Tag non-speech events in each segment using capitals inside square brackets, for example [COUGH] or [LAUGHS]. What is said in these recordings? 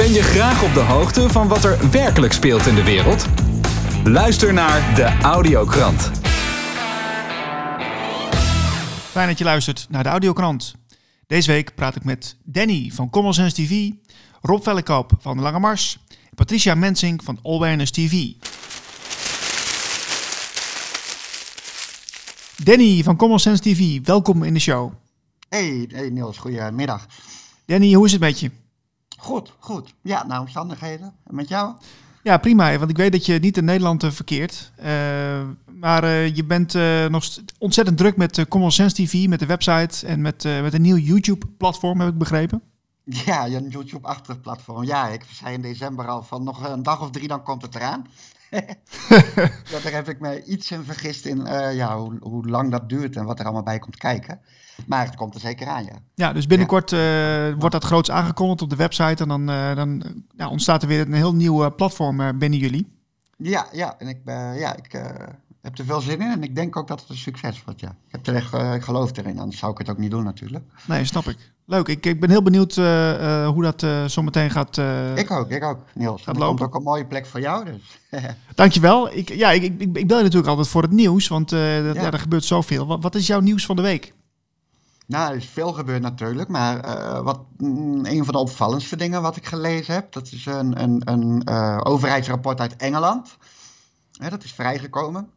Ben je graag op de hoogte van wat er werkelijk speelt in de wereld? Luister naar de Audiokrant. Fijn dat je luistert naar de Audiokrant. Deze week praat ik met Danny van Common Sense TV, Rob Vellekoop van de Lange Mars en Patricia Mensing van Awareness TV. Danny van Common Sense TV, welkom in de show. Hey, hey Niels, goedemiddag. Danny, hoe is het met je? Goed, goed. Ja, naar omstandigheden. En met jou? Ja, prima. Want ik weet dat je niet in Nederland uh, verkeert. Uh, maar uh, je bent nog ontzettend druk met Common Sense TV, met de website en met, met een nieuw YouTube-platform, heb ik begrepen. Ja, een YouTube-achtig platform. Ja, ik zei in december al van nog een dag of drie, dan komt het eraan. [LAUGHS] Daar heb ik me iets in vergist in ja, hoe, hoe lang dat duurt en wat er allemaal bij komt kijken. Maar het komt er zeker aan, ja. Ja, dus binnenkort ja. Uh, wordt dat groots aangekondigd op de website. En dan, uh, dan ja, ontstaat er weer een heel nieuw platform binnen jullie. Ja, ja. En ik, ja, ik heb er veel zin in. En ik denk ook dat het een succes wordt, ja. Ik, heb er echt, ik geloof erin. Anders zou ik het ook niet doen, natuurlijk. Nee, snap ik. Leuk. Ik, ik ben heel benieuwd hoe dat zo meteen gaat Ik ook, ik ook, Niels. Het komt ook een mooie plek voor jou, dus. [LAUGHS] Dankjewel. Ik, ja, ik, ik, ik bel je natuurlijk altijd voor het nieuws. Want dat, ja. ja. er gebeurt zoveel. Wat, wat is jouw nieuws van de week? Nou, er is veel gebeurd natuurlijk, maar uh, wat, mm, een van de opvallendste dingen wat ik gelezen heb, dat is een, een, een uh, overheidsrapport uit Engeland. dat is vrijgekomen.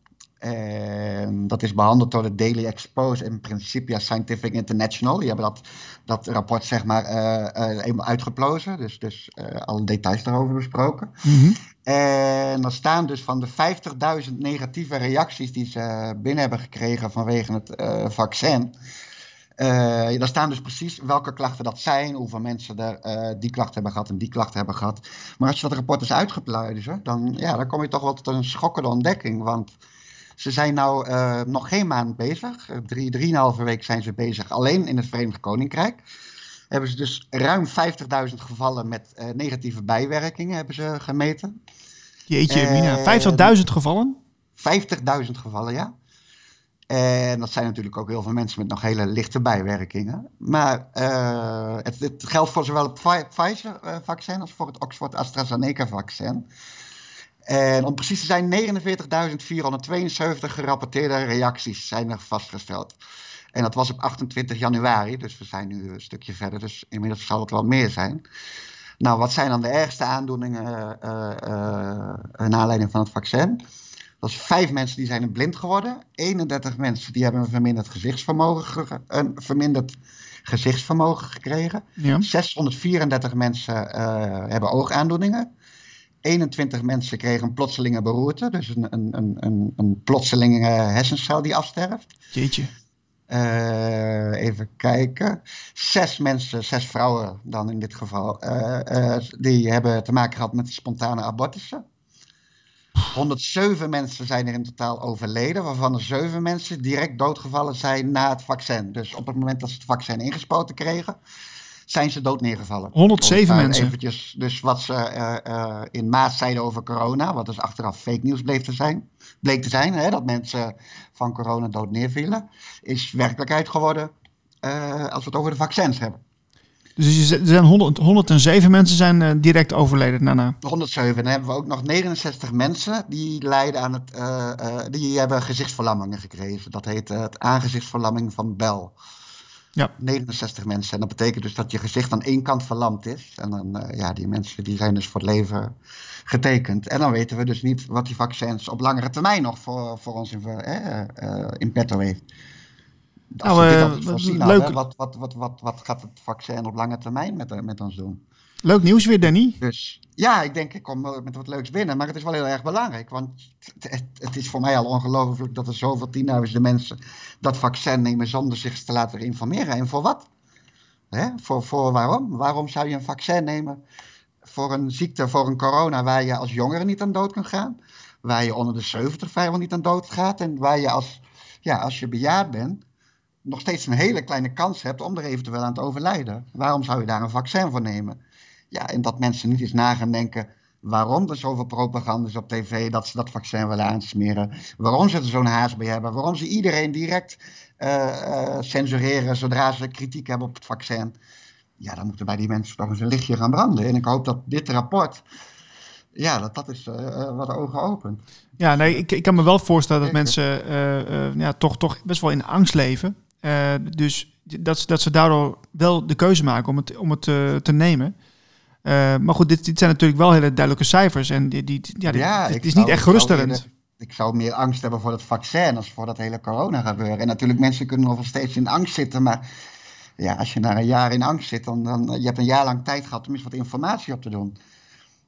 En dat is behandeld door de Daily Expose en Principia Scientific International. Die hebben dat, dat rapport zeg maar uh, eenmaal uitgeplozen, dus, dus alle details daarover besproken. Mm -hmm. En er staan dus van de 50.000 negatieve reacties die ze binnen hebben gekregen vanwege het vaccin uh, daar staan dus precies welke klachten dat zijn, hoeveel mensen er uh, die klachten hebben gehad en die klachten hebben gehad. Maar als je dat rapport eens uitgepluizen, dan, ja, dan kom je toch wel tot een schokkende ontdekking. Want ze zijn nou uh, nog geen maand bezig. Drie, drieënhalve week zijn ze bezig. Alleen in het Verenigd Koninkrijk hebben ze dus ruim 50.000 gevallen met negatieve bijwerkingen hebben ze gemeten. Jeetje, Mina, 50.000 gevallen? 50.000 gevallen, ja. En dat zijn natuurlijk ook heel veel mensen met nog hele lichte bijwerkingen. Maar uh, het, het, geldt voor zowel het Pfizer-vaccin als voor het Oxford-AstraZeneca-vaccin. En om precies te zijn, 49.472 gerapporteerde reacties zijn er vastgesteld. En dat was op 28 januari, dus we zijn nu een stukje verder, dus inmiddels zal het wel meer zijn. Nou, wat zijn dan de ergste aandoeningen uh, uh, naar aanleiding van het vaccin? Dat is vijf mensen die zijn blind geworden. 31 mensen die hebben een verminderd gezichtsvermogen, een verminderd gezichtsvermogen gekregen. Ja. 634 mensen uh, hebben oogaandoeningen. 21 mensen kregen een plotselinge beroerte, dus een, een, een, een, een plotselinge hersencel die afsterft. Jeetje. Uh, even kijken. Zes mensen, zes vrouwen dan in dit geval, uh, die hebben te maken gehad met spontane abortussen. 107 mensen zijn er in totaal overleden, waarvan er 7 mensen direct doodgevallen zijn na het vaccin. Dus op het moment dat ze het vaccin ingespoten kregen, zijn ze dood neergevallen. 107 mensen. Eventjes, dus wat ze uh, uh, in maart zeiden over corona, wat dus achteraf fake nieuws bleef te zijn, bleek te zijn, hè, dat mensen van corona dood neervielen, is werkelijkheid geworden uh, als we het over de vaccins hebben. Dus er zijn 100, 107 mensen zijn uh, direct overleden daarna. 107. Dan hebben we ook nog 69 mensen die lijden aan het, uh, uh, die hebben gezichtsverlammingen gekregen. Dat heet het aangezichtsverlamming van Bell. Ja. 69 mensen. En dat betekent dus dat je gezicht aan één kant verlamd is. En dan, ja, die mensen die zijn dus voor het leven getekend. En dan weten we dus niet wat die vaccins op langere termijn nog voor, voor ons in, in petto heeft. Als nou, we dit voorzien leuk. Hadden, wat, wat, wat, wat, wat gaat het vaccin op lange termijn met, met ons doen? Leuk nieuws weer, Danny. Dus ja, ik denk ik kom met wat leuks binnen. Maar het is wel heel erg belangrijk. Want het, het, is voor mij al ongelooflijk dat er zoveel tienduizenden mensen dat vaccin nemen zonder zich te laten informeren. En voor wat? Hè? Voor, voor waarom? Waarom zou je een vaccin nemen voor een ziekte, voor een corona, waar je als jongere niet aan dood kan gaan? Waar je onder de 70 vrijwel niet aan dood gaat. En waar je als, ja, als je bejaard bent, nog steeds een hele kleine kans hebt om er eventueel aan te overlijden. Waarom zou je daar een vaccin voor nemen? Ja, en dat mensen niet eens na gaan denken waarom er zoveel propaganda is op tv dat ze dat vaccin willen aansmeren. Waarom ze er zo'n haast bij hebben. Waarom ze iedereen direct uh, uh, censureren zodra ze kritiek hebben op het vaccin. ja, dan moeten bij die mensen toch eens een lichtje gaan branden. En ik hoop dat dit rapport, ja, dat dat is uh, wat ogen opent. Ja, nee, ik, ik kan me wel voorstellen dat mensen ja, toch, toch best wel in angst leven. dus dat, dat ze daardoor wel de keuze maken om het, om het te nemen. Maar goed, dit, dit zijn natuurlijk wel hele duidelijke cijfers. En die, die, ja, dit, ja, is niet echt geruststellend ik zou meer angst hebben voor het vaccin als voor dat hele corona gebeuren. En natuurlijk, mensen kunnen nog steeds in angst zitten, maar ja, als je na een jaar in angst zit, dan, dan je hebt een jaar lang tijd gehad om eens wat informatie op te doen.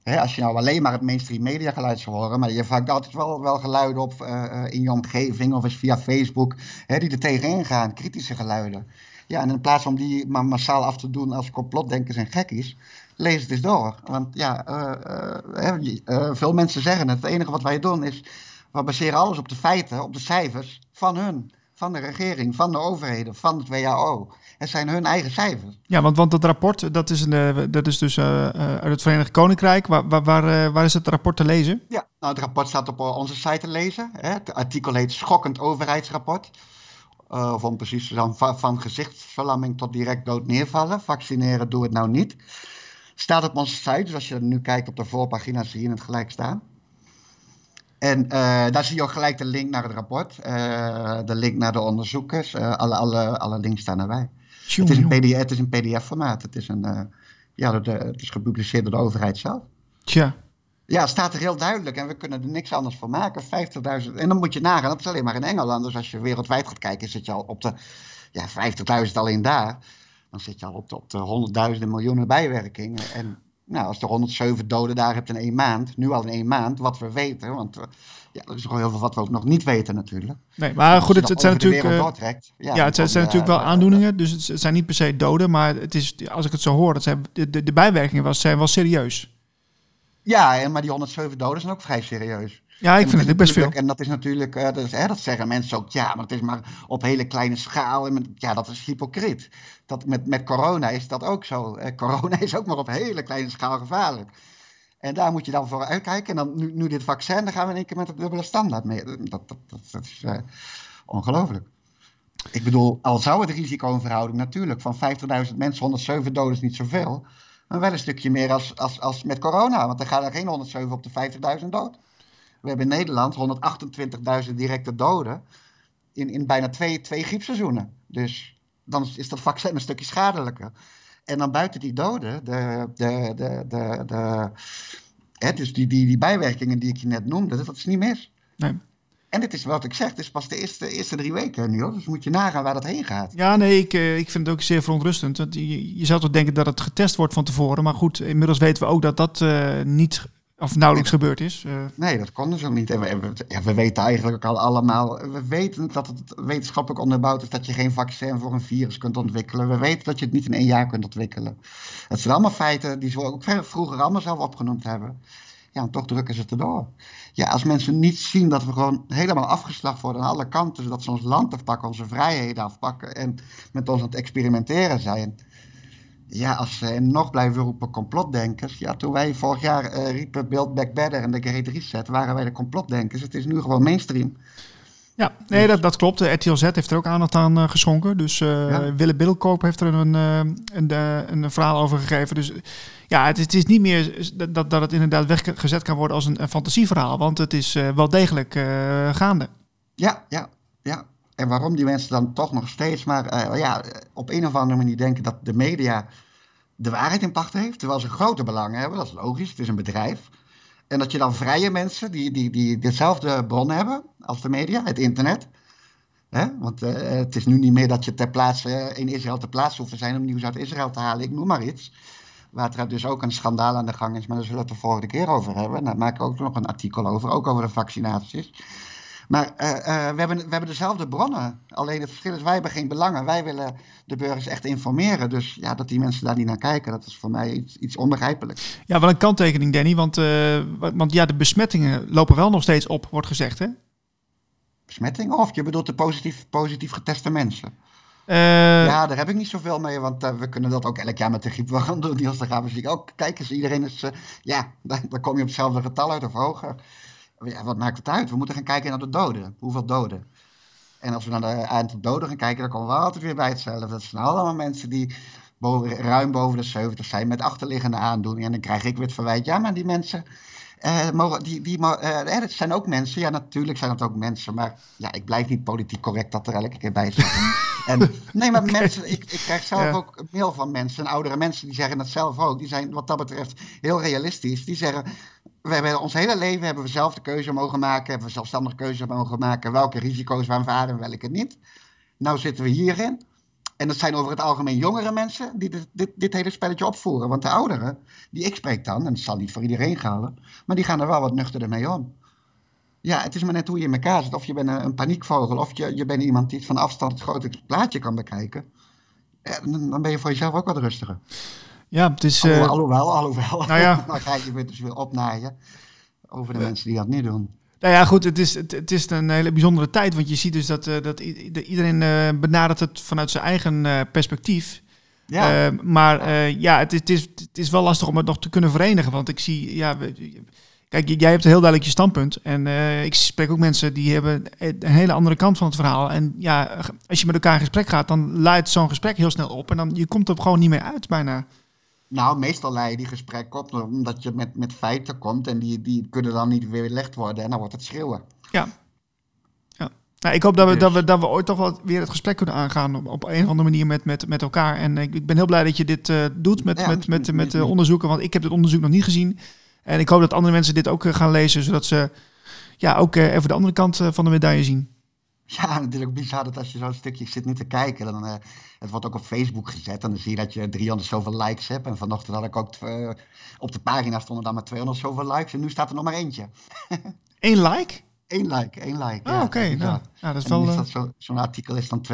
als je nou alleen maar het mainstream media geluid zou horen, maar je vangt altijd wel, wel geluiden op uh, in je omgeving of eens via Facebook, die er tegenin gaan, kritische geluiden. Ja, en in plaats om die maar massaal af te doen als complotdenkers en gekkies, lees het eens door. Want ja, uh, veel mensen zeggen het. Het enige wat wij doen is we baseren alles op de feiten, op de cijfers van hun. Van de regering, van de overheden, van het WHO. Het zijn hun eigen cijfers. Ja, want, want dat rapport, dat is, een, eh, dat is dus uh, uit het Verenigd Koninkrijk. Waar, waar, waar, waar, is het rapport te lezen? Ja, nou, het rapport staat op onze site te lezen. Hè. Het artikel heet Schokkend overheidsrapport. Uh, of om precies te zijn, van, van gezichtsverlamming tot direct dood neervallen. Vaccineren, doe het nou niet. Staat op onze site, dus als je nu kijkt op de voorpagina, zie je het gelijk staan. En uh, daar zie je ook gelijk de link naar het rapport, uh, de link naar de onderzoekers, uh, alle, alle, alle links staan erbij. het, is een PDF, het is een PDF-formaat, het, is een, ja, de, het is gepubliceerd door de overheid zelf. Tja. Ja, het staat er heel duidelijk en we kunnen er niks anders van maken. 50.000, en dan moet je nagaan, dat is alleen maar in Engeland. Dus als je wereldwijd gaat kijken, zit je al op de ja, 50.000 alleen daar. Dan zit je al op de, op de honderdduizenden miljoenen bijwerkingen. En nou, als je 107 doden daar hebt in één maand, nu al in één maand, wat we weten, want ja, er is nog heel veel wat we ook nog niet weten natuurlijk. Nee, maar goed, het, het zijn natuurlijk, uh, ja, ja, het zijn, natuurlijk wel aandoeningen, dus het zijn niet per se doden, maar het is, als ik het zo hoor, dat zijn, de, de, de bijwerkingen was, zijn wel serieus. Ja, maar die 107 doden zijn ook vrij serieus. Ja, ik vind het best veel. En dat is natuurlijk, uh, dat, is, hè, dat zeggen mensen ook, ja, maar het is maar op hele kleine schaal. En ja, dat is hypocriet. Dat met, met corona is dat ook zo. Uh, [LAUGHS] corona is ook maar op hele kleine schaal gevaarlijk. En daar moet je dan voor uitkijken. En dan nu, nu dit vaccin, dan gaan we in één keer met het dubbele standaard mee. Dat, dat, dat, dat is uh, ongelooflijk. Ik bedoel, al zou het risicoverhouding natuurlijk van 50.000 mensen, 107 doden is niet zoveel. Maar wel een stukje meer als, als, als met corona. Want er gaan er geen 107 op de 50.000 dood. We hebben in Nederland 128.000 directe doden in, in bijna twee, twee griepseizoenen. Dus dan is dat vaccin een stukje schadelijker. En dan buiten die doden, de, de, de, de, de, hè, dus die, die, die bijwerkingen die ik je net noemde, dat is niet mis. Nee. En dit is wat ik zeg, het is pas de eerste, eerste drie weken nu hoor. Dus moet je nagaan waar dat heen gaat. Ja, nee, ik, eh, ik vind het ook zeer verontrustend. Want je, je zou toch denken dat het getest wordt van tevoren. Maar goed, inmiddels weten we ook dat dat uh, niet of nauwelijks gebeurd is. Uh. Nee, dat kon dus ook niet. En we, ja, we weten eigenlijk al allemaal. We weten dat het wetenschappelijk onderbouwd is dat je geen vaccin voor een virus kunt ontwikkelen. We weten dat je het niet in één jaar kunt ontwikkelen. Het zijn allemaal feiten die ze ook vroeger allemaal zelf opgenoemd hebben. Ja, en toch drukken ze het erdoor. Ja, als mensen niet zien dat we gewoon helemaal afgeslacht worden aan alle kanten, zodat ze ons land afpakken, onze vrijheden afpakken en met ons aan het experimenteren zijn ja, als ze nog blijven roepen complotdenkers. Ja, toen wij vorig jaar uh, riepen Build Back Better en de Great Reset, waren wij de complotdenkers. Het is nu gewoon mainstream. Ja, nee, dat, dat klopt. De RTLZ heeft er ook aandacht aan uh, geschonken. Dus uh, ja. Wille Biddelkoop heeft er een, een, een, verhaal over gegeven. Dus ja, het, het, is niet meer dat, dat het inderdaad weggezet kan worden als een, een fantasieverhaal. Want het is wel degelijk gaande. Ja, ja. En waarom die mensen dan toch nog steeds maar uh, ja, op een of andere manier denken dat de media de waarheid in pacht heeft, terwijl ze grote belangen hebben, dat is logisch, het is een bedrijf. En dat je dan vrije mensen die, die, die dezelfde bron hebben als de media, het internet. Hè? Want uh, het is nu niet meer dat je ter plaatse in Israël ter plaatse hoeft te zijn om nieuws uit Israël te halen, ik noem maar iets. Waar er dus ook een schandaal aan de gang is, maar daar zullen we het de volgende keer over hebben. Daar maak ik ook nog een artikel over, ook over de vaccinaties. Maar uh, uh, we, hebben, we hebben dezelfde bronnen. Alleen het verschil is, wij hebben geen belangen. Wij willen de burgers echt informeren. Dus ja, dat die mensen daar niet naar kijken, dat is voor mij iets, iets onbegrijpelijks. Ja, wel een kanttekening, Danny. Want, uh, want ja, de besmettingen lopen wel nog steeds op, wordt gezegd, hè? Besmettingen? Of je bedoelt de positief, positief geteste mensen? ja, daar heb ik niet zoveel mee, want we kunnen dat ook elk jaar met de griep wel gaan [LAUGHS] doen. Niels, dan gaan we zien, oh, kijk eens, iedereen is, ja, [LAUGHS] dan kom je op hetzelfde getal uit of hoger ja, wat maakt het uit? We moeten gaan kijken naar de doden. Hoeveel doden? En als we naar de aantal doden gaan kijken, dan komen we altijd weer bij hetzelfde. Dat zijn allemaal mensen die boven, ruim boven de 70 zijn met achterliggende aandoeningen. En dan krijg ik weer het verwijt, ja, maar die mensen, uh, mogen, die, die, uh, dat zijn ook mensen. Ja, natuurlijk zijn dat ook mensen. Maar ja, ik blijf niet politiek correct dat er elke keer bij zeggen. [LAUGHS] en, nee, maar mensen, ik, ik krijg zelf ook mail van mensen, oudere mensen, die zeggen dat zelf ook. Die zijn wat dat betreft heel realistisch. Die zeggen, we hebben ons hele leven hebben we zelf de keuze mogen maken. Hebben we zelfstandig keuze mogen maken. Welke risico's we aanvaarden en welke niet. Nou zitten we hierin. En dat zijn over het algemeen jongere mensen die dit, dit, dit, hele spelletje opvoeren. Want de ouderen, die ik spreek dan, en dat zal niet voor iedereen gelden, maar die gaan er wel wat nuchterder mee om. Ja, het is maar net hoe je in elkaar zit. Of je bent een, paniekvogel, of je, je bent iemand die van afstand het grote plaatje kan bekijken. En dan ben je voor jezelf ook wat rustiger. Ja, het is... Alhoewel, alhoewel. Nou ja. [LAUGHS] dan ga je weer dus weer opnaaien over de mensen die dat niet doen. Nou ja, goed, het is, het, het, is een hele bijzondere tijd. Want je ziet dus dat, uh, dat iedereen uh, benadert het vanuit zijn eigen perspectief. Ja. maar ja, het is, het, is, het is wel lastig om het nog te kunnen verenigen. Want ik zie, ja, kijk, jij hebt heel duidelijk je standpunt. En ik spreek ook mensen die hebben een hele andere kant van het verhaal. En ja, als je met elkaar in gesprek gaat, dan leidt zo'n gesprek heel snel op. En dan je komt er gewoon niet meer uit bijna. Nou, meestal leid je die gesprek op omdat je met, met feiten komt en die, die kunnen dan niet weer weerlegd worden en dan wordt het schreeuwen. Ja. ja. Nou, ik hoop dat we, dat, we, dat we ooit toch wel weer het gesprek kunnen aangaan op, op een of andere manier met, met, met elkaar. En ik, ik ben heel blij dat je dit uh, doet met, ja, met, met, met, met onderzoeken, want ik heb dit onderzoek nog niet gezien. En ik hoop dat andere mensen dit ook uh, gaan lezen, zodat ze ja, ook uh, even de andere kant van de medaille zien. [LAUGHS] Ja, natuurlijk bizar dat als je zo'n stukje zit niet te kijken, dan, uh, het wordt ook op Facebook gezet en dan zie je dat je 300 zoveel likes hebt. En vanochtend had ik ook, uh, op de pagina stonden dan maar 200 zoveel likes en nu staat er nog maar eentje. [LAUGHS] Eén like? Eén like, één like. Oh, oké. Okay. Nou, ja, dat is wel... Uh... Zo'n zo artikel is dan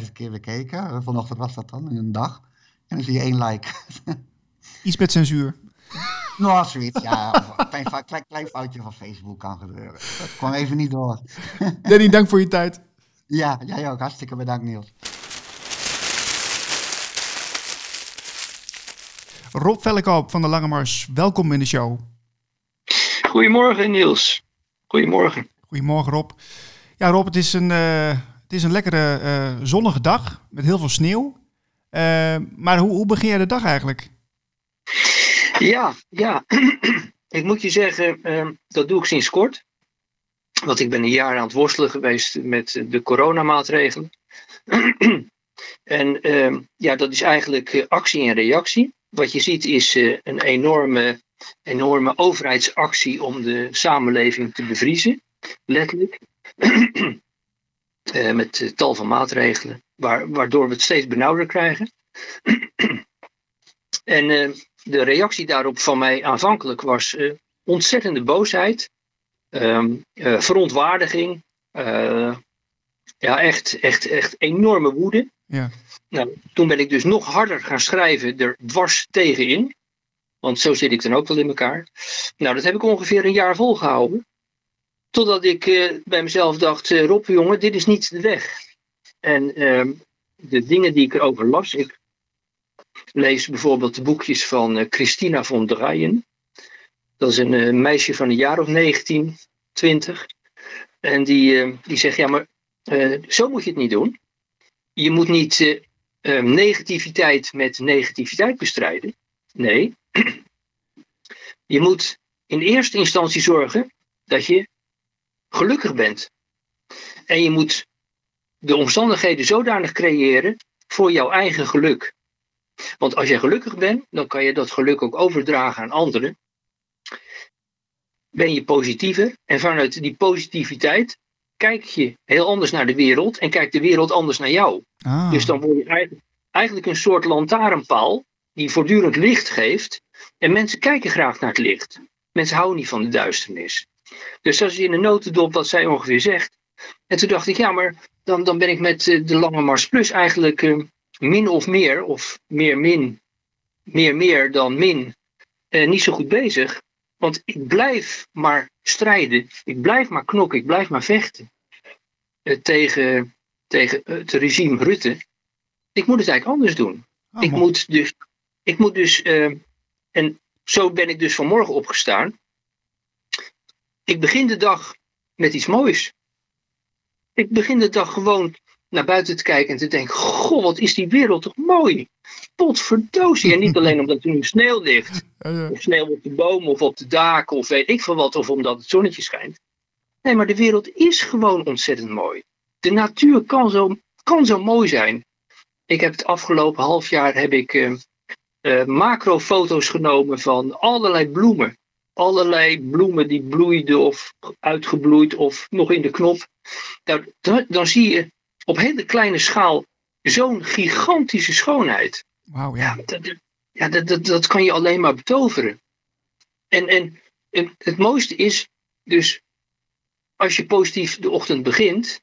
22.000 keer bekeken. Vanochtend was dat dan, in een dag. En dan zie je één like. [LAUGHS] Iets met censuur. Nou, zoiets, ja. een klein, klein, klein, foutje van Facebook kan gebeuren. Dat kwam even niet door. [LAUGHS] Danny, dank voor je tijd. Ja, jij ook. Hartstikke bedankt, Niels. Rob Vellekoop van de Lange Mars, welkom in de show. Goedemorgen, Niels. Goedemorgen. Goedemorgen, Rob. Ja, Rob, het is een, uh, het is een lekkere uh, zonnige dag met heel veel sneeuw. Uh, maar hoe, hoe begin jij de dag eigenlijk? Ja, ja. [CLEARS THROAT] ik moet je zeggen, uh, dat doe ik sinds kort. Want ik ben een jaar aan het worstelen geweest met de coronamaatregelen. [CLEARS THROAT] en uh, ja, dat is eigenlijk actie en reactie. Wat je ziet is uh, een enorme, enorme overheidsactie om de samenleving te bevriezen. Letterlijk. [CLEARS THROAT] Eh, met tal van maatregelen, waar, waardoor we het steeds benauwder krijgen. en ehm, de reactie daarop van mij aanvankelijk was uh, ontzettende boosheid, um, uh, verontwaardiging, uh, ja, echt, echt, echt enorme woede. Ja. Nou, toen ben ik dus nog harder gaan schrijven er dwars tegenin. Want zo zit ik dan ook wel in elkaar. Nou, dat heb ik ongeveer een jaar volgehouden. Totdat ik bij mezelf dacht, Rob jongen, dit is niet de weg. En ehm, de dingen die ik erover las, ik lees bijvoorbeeld de boekjes van uh, Christina von Dreyen. Dat is een uh, meisje van een jaar of 19, 20. En die, uh, die zegt, ja maar zo moet je het niet doen. Je moet niet negativiteit met negativiteit bestrijden. Nee, [CLEARS THROAT] je moet in eerste instantie zorgen dat je gelukkig bent. En je moet de omstandigheden zodanig creëren voor jouw eigen geluk. Want als jij gelukkig bent, dan kan je dat geluk ook overdragen aan anderen. Ben je positiever en vanuit die positiviteit kijk je heel anders naar de wereld en kijkt de wereld anders naar jou. Ah. Dus dan word je eigenlijk een soort lantaarnpaal die voortdurend licht geeft. En mensen kijken graag naar het licht. Mensen houden niet van de duisternis. Dus dat is in de notendop wat zij ongeveer zegt. En toen dacht ik, ja, maar dan, dan ben ik met eh, de Lange Mars Plus eigenlijk eh, min of meer, of meer min, meer meer dan min, eh, niet zo goed bezig. Want ik blijf maar strijden, ik blijf maar knokken, ik blijf maar vechten eh, tegen, tegen het regime Rutte. Ik moet het eigenlijk anders doen. Oh, ik, moet dus, ik moet dus, uh, en zo ben ik dus vanmorgen opgestaan. Ik begin de dag met iets moois. Ik begin de dag gewoon naar buiten te kijken en te denken: Goh, wat is die wereld toch mooi? Potverdozie. En niet [LAUGHS] alleen omdat er nu sneeuw ligt, of sneeuw op de bomen of op de daken, of weet ik veel wat, of omdat het zonnetje schijnt. Nee, maar de wereld is gewoon ontzettend mooi. De natuur kan zo, kan zo mooi zijn. Ik heb het afgelopen half jaar heb ik uh, uh, macrofoto's genomen van allerlei bloemen. Allerlei bloemen die bloeiden of uitgebloeid of nog in de knop. Dan, dan zie je op hele kleine schaal zo'n gigantische schoonheid. Wauw, ja. Ja, dat, ja dat, dat, dat kan je alleen maar betoveren. En, en, en het mooiste is dus, als je positief de ochtend begint,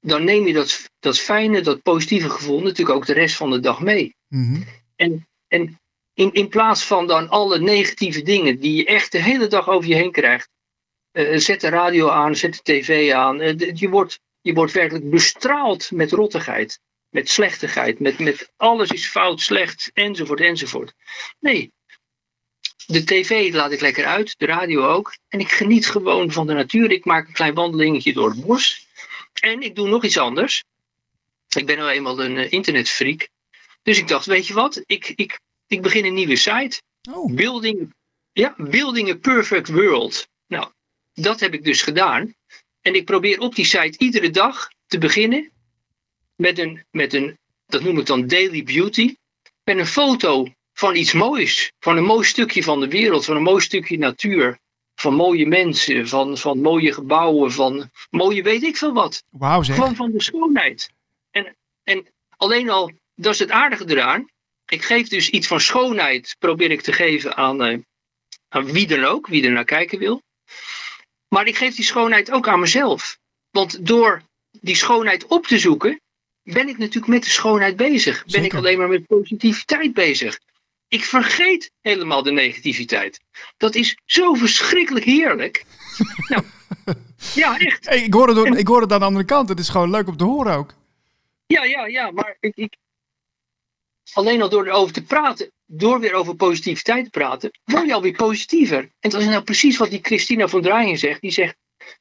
dan neem je dat, dat fijne, dat positieve gevoel natuurlijk ook de rest van de dag mee. Mhm. En, en in, in plaats van dan alle negatieve dingen die je echt de hele dag over je heen krijgt. eh, zet de radio aan, zet de tv aan. eh, je, wordt, je wordt werkelijk bestraald met rottigheid. Met slechtigheid. Met, met alles is fout, slecht, enzovoort, enzovoort. Nee. De tv laat ik lekker uit, de radio ook. En ik geniet gewoon van de natuur. Ik maak een klein wandelingetje door het bos. En ik doe nog iets anders. Ik ben nou eenmaal een eh, internetfreak. Dus ik dacht, weet je wat? Ik, ik, ik begin een nieuwe site. Oh, Building, ja, Building a Perfect World. Nou, dat heb ik dus gedaan. En ik probeer op die site iedere dag te beginnen met een, met een dat noem ik dan daily beauty, met een foto van iets moois. Van een mooi stukje van de wereld, van een mooi stukje natuur. Van mooie mensen, van, van mooie gebouwen, van mooie weet ik veel wat. wauw zeg. Gewoon van de schoonheid. En, en alleen al, dat is het aardige eraan. Ik geef dus iets van schoonheid, probeer ik te geven aan, eh, aan wie dan ook, wie er naar kijken wil. Maar ik geef die schoonheid ook aan mezelf. Want door die schoonheid op te zoeken, ben ik natuurlijk met de schoonheid bezig. Ben ik alleen maar met positiviteit bezig. Ik vergeet helemaal de negativiteit. Dat is zo verschrikkelijk heerlijk. [LAUGHS] nou, ja, echt. Hey, ik, hoor het, door- ik hoor het aan de andere kant. Het is gewoon leuk om te horen ook. Ja, ja, ja, maar ik, ik, alleen al door erover te praten, door weer over positiviteit te praten, word je alweer positiever. En dat is nou precies wat die Christina van Draaien zegt. Die zegt,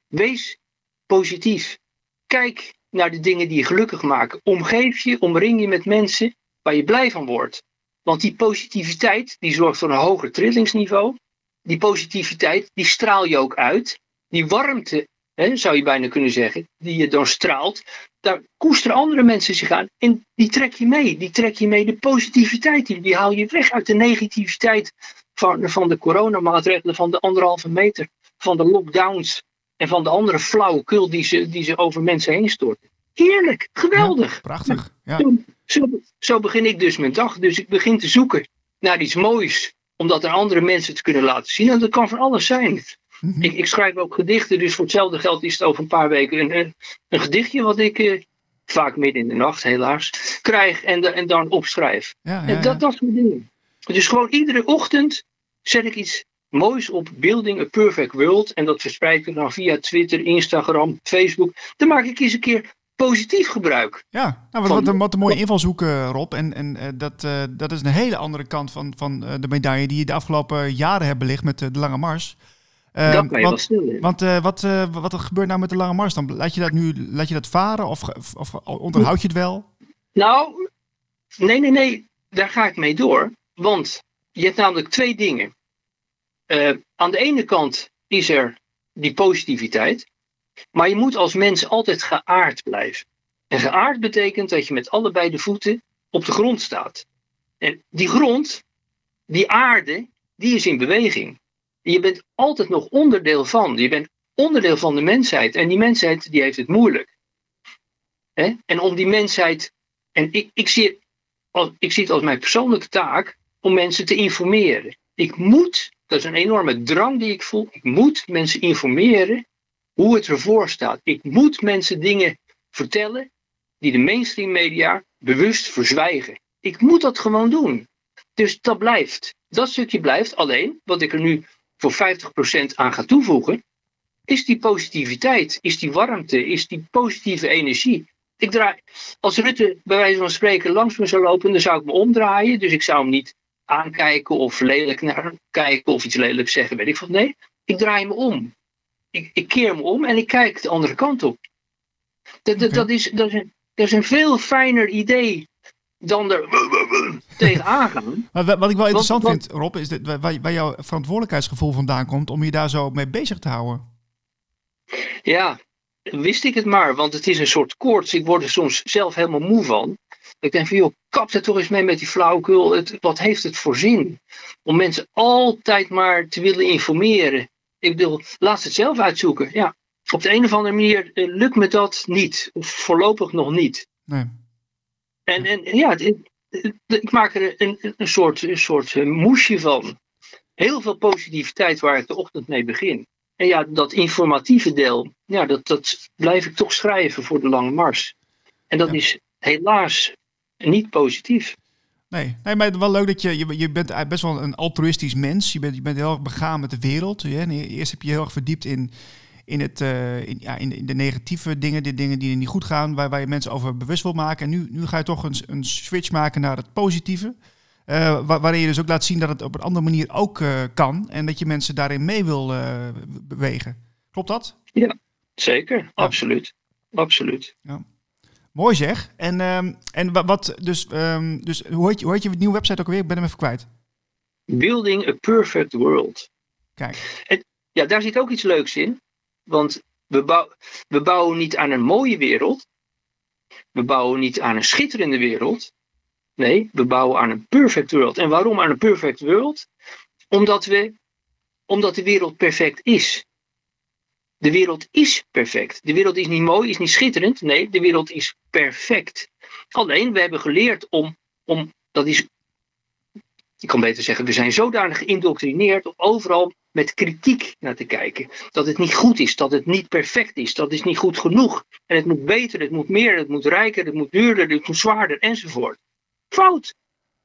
wees positief. Kijk naar de dingen die je gelukkig maken. Omgeef je, omring je met mensen waar je blij van wordt. Want die positiviteit, die zorgt voor een hoger trillingsniveau. Die positiviteit, die straal je ook uit. Die warmte, hè, zou je bijna kunnen zeggen, die je dan straalt, daar koesteren andere mensen zich aan. En die trek je mee. Die trek je mee de positiviteit. Die, die haal je weg uit de negativiteit van, van de coronamaatregelen, van de anderhalve meter, van de lockdowns en van de andere flauwekul die ze, die ze over mensen heen storten. Heerlijk, geweldig. Prachtig. Ja. Zo, zo, zo begin ik dus mijn dag. Dus ik begin te zoeken naar iets moois. Om dat aan andere mensen te kunnen laten zien. En dat kan van alles zijn. Mhm. Ik, ik schrijf ook gedichten. Dus voor hetzelfde geld is het over een paar weken een, een, een gedichtje wat ik eh, vaak midden in de nacht helaas krijg. En, da- en dan opschrijf. Ja, ja, En dat, dat soort dingen. Dus gewoon iedere ochtend zet ik iets moois op Building a Perfect World. En dat verspreid ik dan via Twitter, Instagram, Facebook. Dan maak ik eens een keer positief gebruik. Ja, nou, wat, wat, een, wat een mooie invalshoek, eh, Rob. En, en eh, dat, eh, dat is een hele andere kant van, van eh, de medaille die je de afgelopen jaren hebt belicht met eh, de Lange Mars. Eh, dat kan je wel want want eh, wat, eh, wat er gebeurt nou met de Lange Mars dan? Laat je dat nu laat je dat varen of, of, of onderhoud je het wel? Nou, nee, nee, nee, daar ga ik mee door. Want je hebt namelijk twee dingen. Eh, aan de ene kant is er die positiviteit. Maar je moet als mens altijd geaard blijven. En geaard betekent dat je met allebei de voeten op de grond staat. En die grond, die aarde, die is in beweging. Je bent altijd nog onderdeel van. Je bent onderdeel van de mensheid. En die mensheid die heeft het moeilijk. En om die mensheid en ik, ik, zie, ik zie het als mijn persoonlijke taak om mensen te informeren. Ik moet, dat is een enorme drang die ik voel, ik moet mensen informeren hoe het ervoor staat. Ik moet mensen dingen vertellen die de mainstream media bewust verzwijgen. Ik moet dat gewoon doen. Dus dat blijft. Dat stukje blijft. Alleen, wat ik er nu voor 50% aan ga toevoegen, is die positiviteit, is die warmte, is die positieve energie. Ik draai, als Rutte bij wijze van spreken langs me zou lopen, dan zou ik me omdraaien. Dus ik zou hem niet aankijken of lelijk naar hem kijken of iets lelijks zeggen, weet ik wat. Nee, ik draai me om. Ik, ik keer me om en ik kijk de andere kant op. Dat, dat, dat, is, dat, is een, dat is een veel fijner idee dan er tegenaan gaan. Maar wat ik wel interessant vind, Rob, is dat waar, waar jouw verantwoordelijkheidsgevoel vandaan komt om je daar zo mee bezig te houden. Ja, wist ik het maar, want het is een soort koorts. Ik word er soms zelf helemaal moe van. Ik denk van, joh, kap er toch eens mee met die flauwekul. Het, wat heeft het voor zin? Om mensen altijd maar te willen informeren. Ik bedoel, laat ze het zelf uitzoeken. Ja, op de een of andere manier eh, lukt me dat niet. Of voorlopig nog niet. Nee. En, en ja, ik maak er een, een, soort, een soort eh, moesje van. Heel veel positiviteit waar ik de ochtend mee begin. En ja, dat informatieve deel, ja, dat, dat blijf ik toch schrijven voor de lange mars. En dat is helaas niet positief. Nee, nee, maar wel leuk dat je, je, je bent best wel een altruïstisch mens. Je bent, je bent heel erg begaan met de wereld. Eerst heb je heel erg verdiept in, in, het, uh, in, ja, in, de negatieve dingen, de dingen die niet goed gaan, waar, waar je mensen over bewust wil maken. En nu, nu ga je toch een, een switch maken naar het positieve. Uh, waarin je dus ook laat zien dat het op een andere manier ook uh, kan. En dat je mensen daarin mee wil bewegen. Klopt dat? Ja, zeker. Ja. Absoluut. Absoluut. Ja. Mooi zeg. En, um, en wat, dus, um, dus hoe heet, je, hoe heet je nieuwe website ook weer? Ik ben hem even kwijt. Building a Perfect World. Kijk. En, ja, daar zit ook iets leuks in. Want we, bouw, we bouwen niet aan een mooie wereld. We bouwen niet aan een schitterende wereld. Nee, we bouwen aan een perfect world. En waarom aan een perfect world? Omdat, we, omdat de wereld perfect is. De wereld is perfect. De wereld is niet mooi, is niet schitterend. Nee, de wereld is perfect. Alleen, we hebben geleerd om, om dat is, ik kan beter zeggen, we zijn zodanig geïndoctrineerd om overal met kritiek naar te kijken. Dat het niet goed is, dat het niet perfect is, dat is niet goed genoeg. En het moet beter, het moet meer, het moet rijker, het moet duurder, het moet zwaarder enzovoort. Fout!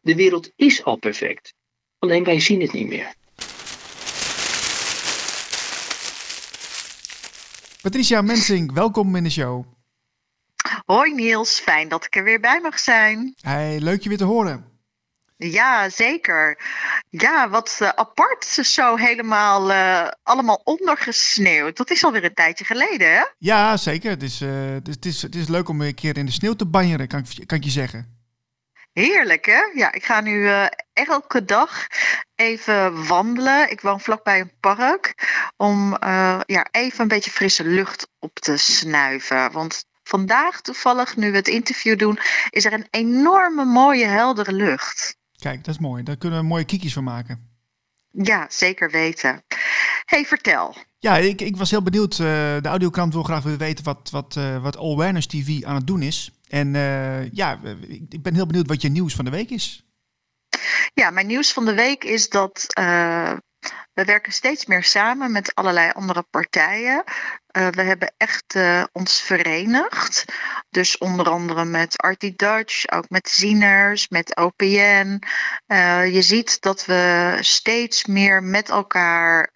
De wereld is al perfect. Alleen wij zien het niet meer. Patricia Mensing, welkom in de show. Hoi Niels, fijn dat ik er weer bij mag zijn. Hey, leuk je weer te horen. Ja, zeker. Ja, wat uh, apart zo helemaal uh, allemaal ondergesneeuwd. Dat is alweer een tijdje geleden, hè? Ja, zeker. Het is, uh, het is, het is leuk om een keer in de sneeuw te banjeren, kan ik, kan ik je zeggen. Heerlijk, hè? Ja, ik ga nu elke dag even wandelen. Ik woon vlakbij een park. Om ja, even een beetje frisse lucht op te snuiven. Want vandaag toevallig, nu we het interview doen, is er een enorme mooie heldere lucht. Kijk, dat is mooi. Daar kunnen we mooie kiekjes van maken. Ja, zeker weten. hey, vertel. Ja, ik, ik was heel benieuwd. Uh, de audiokrant wil graag willen weten wat, wat, uh, wat Awareness TV aan het doen is. En uh, ja, ik ben heel benieuwd wat je nieuws van de week is. Ja, mijn nieuws van de week is dat we werken steeds meer samen met allerlei andere partijen. Uh, we hebben echt uh, ons verenigd. Dus onder andere met Artie Dutch, ook met Zieners, met OPN. Uh, je ziet dat we steeds meer met elkaar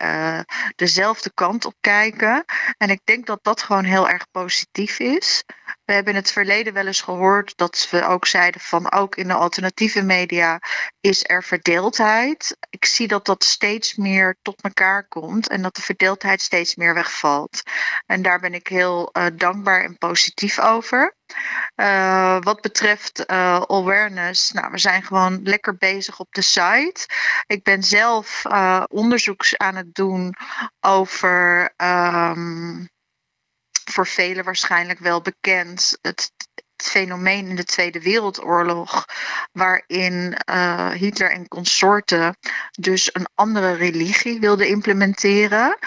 dezelfde kant op kijken. En ik denk dat dat gewoon heel erg positief is. We hebben in het verleden wel eens gehoord dat we ook zeiden van ook in de alternatieve media is er verdeeldheid. Ik zie dat dat steeds meer tot elkaar komt en dat de verdeeldheid steeds meer wegvalt. En daar ben ik heel uh, dankbaar en positief over. Uh, wat betreft uh, awareness, nou, we zijn gewoon lekker bezig op de site. Ik ben zelf onderzoeks aan het doen over. Um, voor velen waarschijnlijk wel bekend. Het fenomeen in de Tweede Wereldoorlog, waarin uh, Hitler en consorten dus een andere religie wilden implementeren.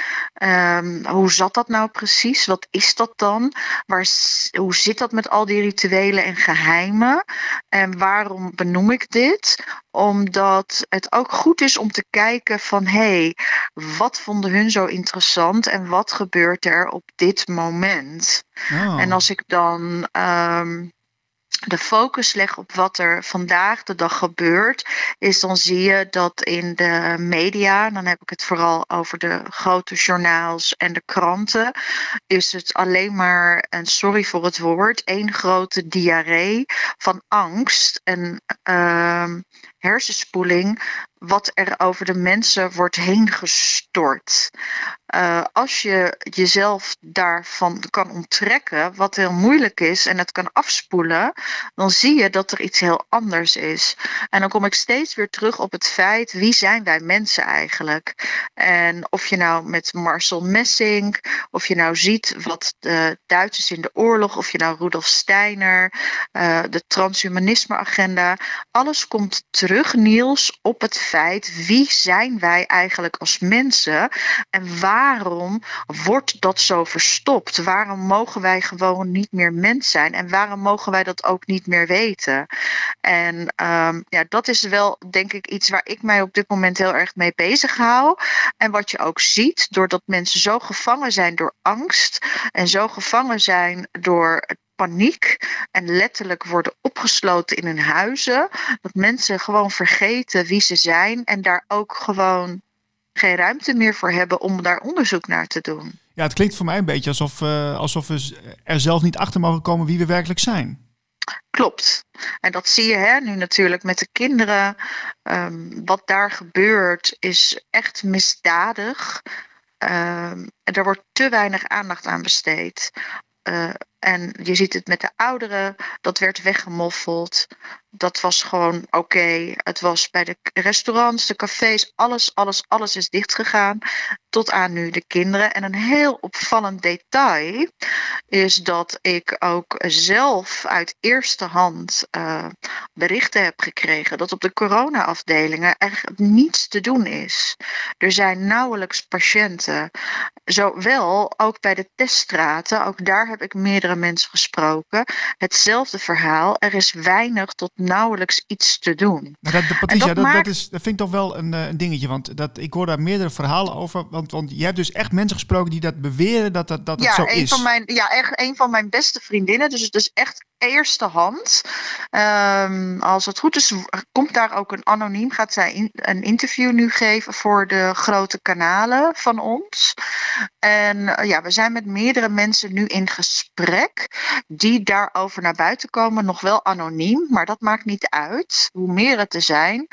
Um, hoe zat dat nou precies? Wat is dat dan? Waar, hoe zit dat met al die rituelen en geheimen? En waarom benoem ik dit? Omdat het ook goed is om te kijken van hé, hey, wat vonden hun zo interessant en wat gebeurt er op dit moment? Oh. En als ik dan um, de focus leg op wat er vandaag de dag gebeurt, is dan zie je dat in de media, dan heb ik het vooral over de grote journaals en de kranten, is het alleen maar, en sorry voor het woord, één grote diarree van angst. En uh, hersenspoeling wat er over de mensen wordt heen gestort. Uh, als je jezelf daarvan kan onttrekken, wat heel moeilijk is, en het kan afspoelen, dan zie je dat er iets heel anders is. En dan kom ik steeds weer terug op het feit: wie zijn wij mensen eigenlijk? En of je nou met Marcel Messing, of je nou ziet wat de Duitsers in de oorlog, of je nou Rudolf Steiner, uh, de transhumanisme-agenda, alles komt terug, Niels, op het feit wie zijn wij eigenlijk als mensen en waarom wordt dat zo verstopt? Waarom mogen wij gewoon niet meer mens zijn en waarom mogen wij dat ook niet meer weten? En um, ja, dat is wel denk ik iets waar ik mij op dit moment heel erg mee bezig hou. En wat je ook ziet, doordat mensen zo gevangen zijn door angst en zo gevangen zijn door paniek en letterlijk worden opgesloten in hun huizen. Dat mensen gewoon vergeten wie ze zijn en daar ook gewoon geen ruimte meer voor hebben om daar onderzoek naar te doen. Ja, het klinkt voor mij een beetje alsof, uh, alsof we er zelf niet achter mogen komen wie we werkelijk zijn. Klopt. En dat zie je hè, nu natuurlijk met de kinderen. Um, wat daar gebeurt is echt misdadig. Um, er wordt te weinig aandacht aan besteed. Uh, en je ziet het met de ouderen, dat werd weggemoffeld. Dat was gewoon oké. Het was bij de restaurants, de cafés, alles, alles, alles is dichtgegaan. Tot aan nu de kinderen. En een heel opvallend detail is dat ik ook zelf uit eerste hand uh, berichten heb gekregen dat op de corona-afdelingen echt niets te doen is. Er zijn nauwelijks patiënten. Zowel ook bij de teststraten, ook daar heb ik meerdere mensen gesproken. Hetzelfde verhaal. Er is weinig tot nauwelijks iets te doen. Maar dat, Patricia, dat, dat, is, dat vind ik toch wel een, eh, een, dingetje. Want dat, ik hoor daar meerdere verhalen over. Want, want je hebt dus echt mensen gesproken die dat beweren dat dat, dat, ja, zo een is. Van mijn, ja, echt een van mijn beste vriendinnen. Dus het is echt eerste hand. Um, als het goed is, komt daar ook een anoniem. Gaat zij in, een interview nu geven voor de grote kanalen van ons. En uh, ja, we zijn met meerdere mensen nu in gesprek. Die daarover naar buiten komen. Nog wel anoniem, maar dat maakt niet uit. Hoe meer het te zijn.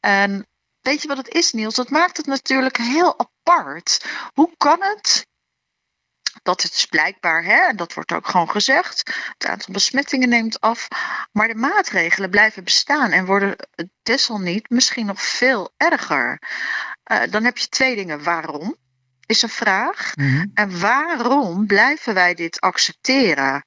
En weet je wat het is, Niels? Dat maakt het natuurlijk heel apart. Hoe kan het dat het is blijkbaar, hè, en dat wordt ook gewoon gezegd, het aantal besmettingen neemt af, maar de maatregelen blijven bestaan en worden desalniet misschien nog veel erger. Uh, dan heb je twee dingen. Waarom? Is een vraag. Mm -hmm. En waarom blijven wij dit accepteren?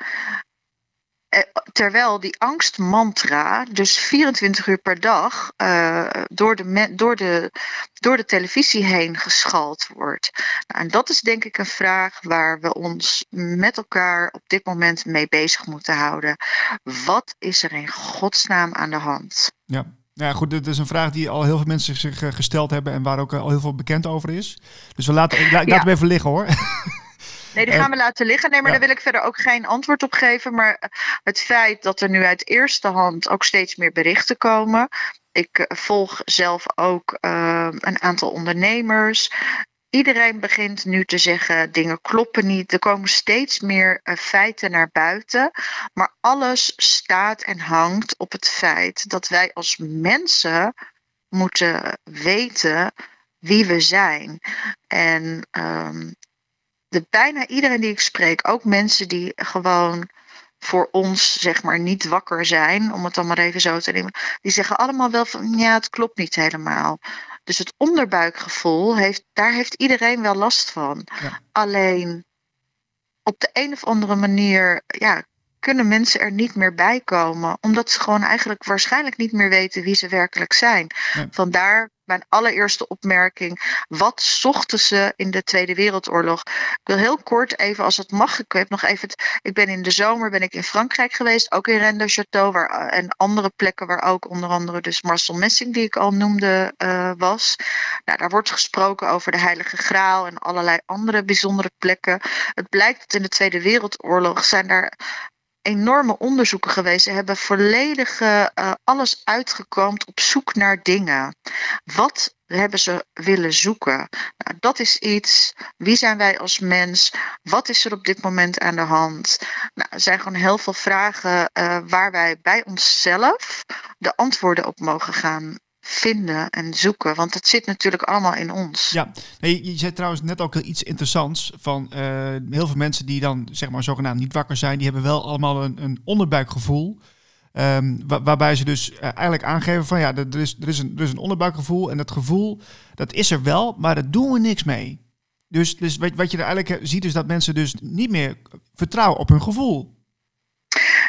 Eh, terwijl die angstmantra dus 24 uur per dag uh, door, de door, de, door de televisie heen geschald wordt. Nou, en dat is denk ik een vraag waar we ons met elkaar op dit moment mee bezig moeten houden. Wat is er in godsnaam aan de hand? Ja. Ja, goed, dit is een vraag die al heel veel mensen zich gesteld hebben en waar ook al heel veel bekend over is. Dus we laten, ik laat ja. hem even liggen hoor. Nee, die [LAUGHS] gaan we laten liggen. Nee, maar ja. daar wil ik verder ook geen antwoord op geven. Maar het feit dat er nu uit eerste hand ook steeds meer berichten komen. Ik volg zelf ook uh, een aantal ondernemers. Iedereen begint nu te zeggen: dingen kloppen niet. Er komen steeds meer uh, feiten naar buiten. Maar alles staat en hangt op het feit dat wij als mensen moeten weten wie we zijn. En um, de, bijna iedereen die ik spreek, ook mensen die gewoon voor ons zeg maar niet wakker zijn, om het dan maar even zo te nemen, die zeggen allemaal wel van ja, het klopt niet helemaal. Dus het onderbuikgevoel, heeft, daar heeft iedereen wel last van. Ja. Alleen op de een of andere manier ja, kunnen mensen er niet meer bij komen, omdat ze gewoon eigenlijk waarschijnlijk niet meer weten wie ze werkelijk zijn. Ja. Vandaar mijn allereerste opmerking. Wat zochten ze in de Tweede Wereldoorlog? Ik wil heel kort even, als het mag, ik heb nog even. Het, ik ben in de zomer ben ik in Frankrijk geweest, ook in Rennes Château waar, en andere plekken waar ook onder andere dus Marcel Messing, die ik al noemde, uh, was. Nou, daar wordt gesproken over de Heilige Graal en allerlei andere bijzondere plekken. Het blijkt dat in de Tweede Wereldoorlog zijn daar enorme onderzoeken geweest. Ze hebben volledig uh, alles uitgekomen op zoek naar dingen. Wat hebben ze willen zoeken. Nou, dat is iets. Wie zijn wij als mens? Wat is er op dit moment aan de hand? Nou, er zijn gewoon heel veel vragen uh, waar wij bij onszelf de antwoorden op mogen gaan vinden en zoeken. Want het zit natuurlijk allemaal in ons. Ja, nee, je zei trouwens net ook iets interessants. Van uh, heel veel mensen die dan zeg maar zogenaamd niet wakker zijn, die hebben wel allemaal een, een onderbuikgevoel. Um, waarbij ze dus uh, eigenlijk aangeven van ja, er is, er, is een, er is een onderbuikgevoel. En dat gevoel, dat is er wel, maar daar doen we niks mee. Dus, dus wat je er eigenlijk ziet, is dat mensen dus niet meer vertrouwen op hun gevoel.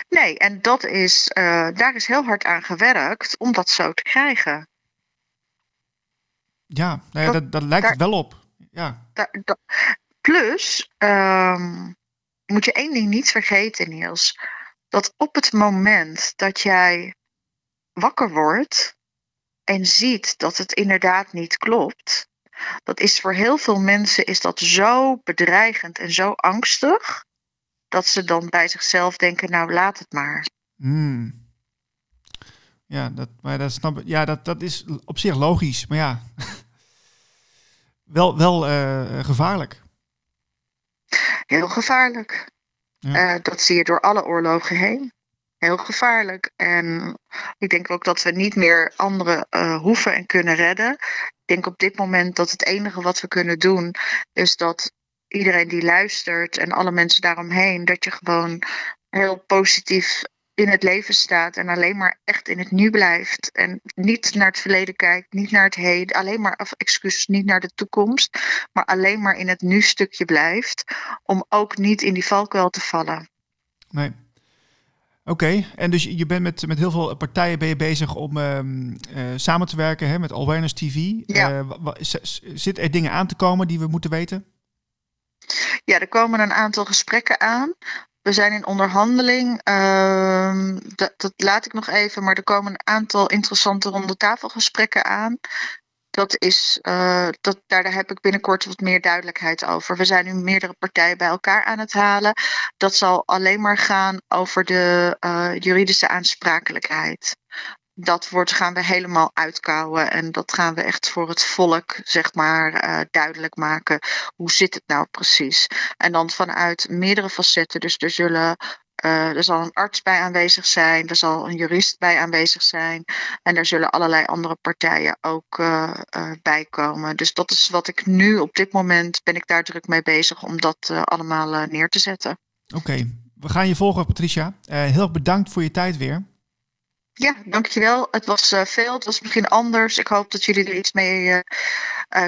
Nee, en dat is, uh, daar is heel hard aan gewerkt om dat zo te krijgen. Ja, nou ja dat, dat, lijkt daar, het wel op. Ja. Daar, plus, um, moet je één ding niet vergeten, Niels. Dat op het moment dat jij wakker wordt en ziet dat het inderdaad niet klopt, dat is voor heel veel mensen is dat zo bedreigend en zo angstig dat ze dan bij zichzelf denken, nou laat het maar. Hmm. Ja, dat, maar dat, snap, ja dat, dat is op zich logisch, maar ja, [LAUGHS] wel, wel uh, gevaarlijk. Heel gevaarlijk. Ja. Uh, dat zie je door alle oorlogen heen. Heel gevaarlijk. En ik denk ook dat we niet meer anderen uh, hoeven en kunnen redden. Ik denk op dit moment dat het enige wat we kunnen doen is dat iedereen die luistert en alle mensen daaromheen, dat je gewoon heel positief in het leven staat en alleen maar echt in het nu blijft. En niet naar het verleden kijkt, niet naar het heden, alleen maar, of excuses, niet naar de toekomst, maar alleen maar in het nu stukje blijft, om ook niet in die valkuil te vallen. Nee. Oké, en dus je bent met, met heel veel partijen ben je bezig om uh, uh, samen te werken hè, met Awareness TV. Ja. Uh, zit er dingen aan te komen die we moeten weten? Ja, er komen een aantal gesprekken aan. We zijn in onderhandeling. Uh, dat, dat, laat ik nog even. Maar er komen een aantal interessante rondetafelgesprekken aan. Dat is, uh, dat, daar, heb ik binnenkort wat meer duidelijkheid over. We zijn nu meerdere partijen bij elkaar aan het halen. Dat zal alleen maar gaan over de uh, juridische aansprakelijkheid dat wordt, gaan we helemaal uitkouwen. En dat gaan we echt voor het volk, zeg maar, uh, duidelijk maken. Hoe zit het nou precies? En dan vanuit meerdere facetten. Dus er zullen. Uh, er zal een arts bij aanwezig zijn, er zal een jurist bij aanwezig zijn en er zullen allerlei andere partijen ook uh, bij komen. Dus dat is wat ik nu op dit moment ben ik daar druk mee bezig om dat allemaal neer te zetten. Oké, we gaan je volgen, Patricia. heel erg bedankt voor je tijd weer. Ja, dankjewel. Het was uh, veel, het was misschien anders. Ik hoop dat jullie er iets mee uh, uh,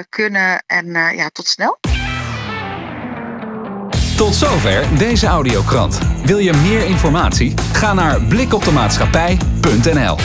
kunnen. En ja, tot snel. Tot zover deze audiokrant. Wil je meer informatie? Ga naar blikopdemaatschappij.nl